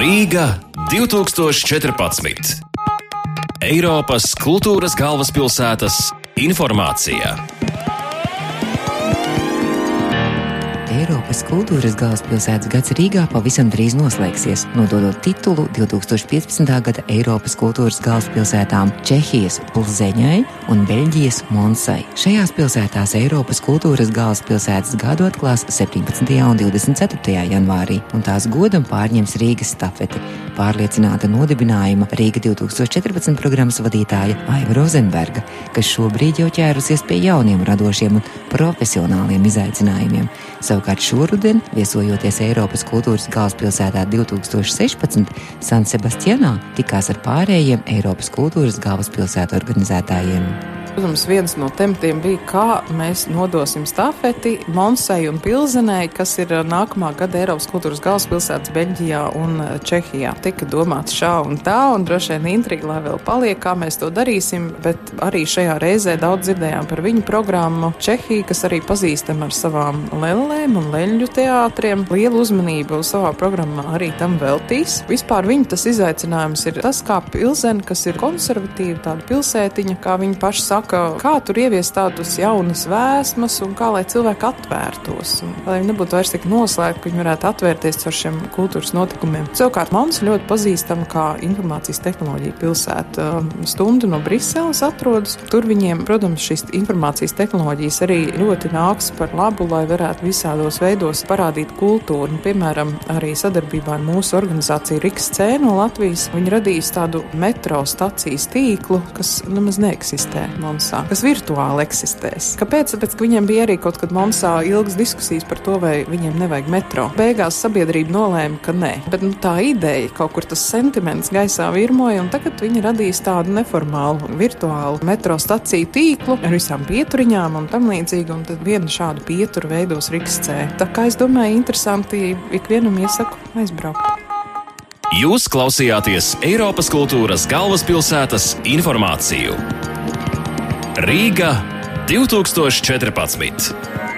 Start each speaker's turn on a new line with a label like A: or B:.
A: Rīga 2014. Eiropas kultūras galvaspilsētas informācija.
B: Eiropas kultūras galvaspilsētas gads Rīgā pavisam drīz noslēgsies, nododot titulu 2015. gada Eiropas kultūras galvaspilsētām Čehijas Pulzeņai un Beļģijas Monsai. Šajās pilsētās Eiropas kultūras galvaspilsētas gadu atklās 17. un 24. janvārī, un tās godam pārņems Rīgas stafeti. Pārliecināta nodibinājuma Rīga 2014 programmas vadītāja Aiva Rozenberga, kas šobrīd jau ķērusies pie jauniem radošiem un profesionāliem izaicinājumiem. Savukārt šoruden, viesojoties Eiropas kultūras galvaspilsētā 2016, San Sebastianā tikās ar pārējiem Eiropas kultūras galvaspilsētu organizētājiem.
C: Protams, viens no tematiem bija, kā mēs nodosim stafeti Monsai un Pilzenei, kas ir nākamā gada Eiropas kultūras galvaspilsētas Beļģijā un Čehijā. Tika domāts šā un tā, un droši vien intriga, lai vēl paliek, kā mēs to darīsim, bet arī šajā reizē daudz dzirdējām par viņu programmu Čehija, kas arī pazīstama ar savām lellēm un leļu teātriem. Lielu uzmanību savā programmā arī tam veltīs. Vispār viņa tas izaicinājums ir tas, kā Pilzena, kas ir konservatīva tāda pilsētiņa, kā viņi paši saka, saka, kā tur ieviest tādus jaunus vēsmas un kā lai cilvēki atvērtos. Un, lai viņi nebūtu vairs tik noslēgti, ka viņi varētu atvērties ar šiem kultūras notikumiem. Savukārt mums ļoti pazīstama kā informācijas tehnoloģija pilsēta. Stundu no Briseles atrodas. Tur viņiem, protams, šīs informācijas tehnoloģijas arī ļoti nāks par labu, lai varētu visādos veidos parādīt kultūru. Un, piemēram, arī sadarbībā ar mūsu organizāciju Riks C no Latvijas viņi radīs tādu metro stacijas tīklu, kas nemaz neeksistē. Monsā, kas virtuāli eksistēs. Kāpēc? Tāpēc, ka viņiem bija arī kaut kad Monsā ilgas diskusijas par to, vai viņiem nevajag metro. Beigās sabiedrība nolēma, ka nē. Bet nu, tā ideja, kaut kur tas sentiments gaisā virmoja, un tagad viņi radīs tādu neformālu, virtuālu metro staciju tīklu ar visām pieturiņām un tam līdzīgi, un tad vienu šādu pieturu veidos Rikscē. Tā kā es domāju, interesanti ikvienam iesaku aizbraukt.
A: Jūs klausījāties Eiropas kultūras galvaspilsētas informāciju. Rīga 2014.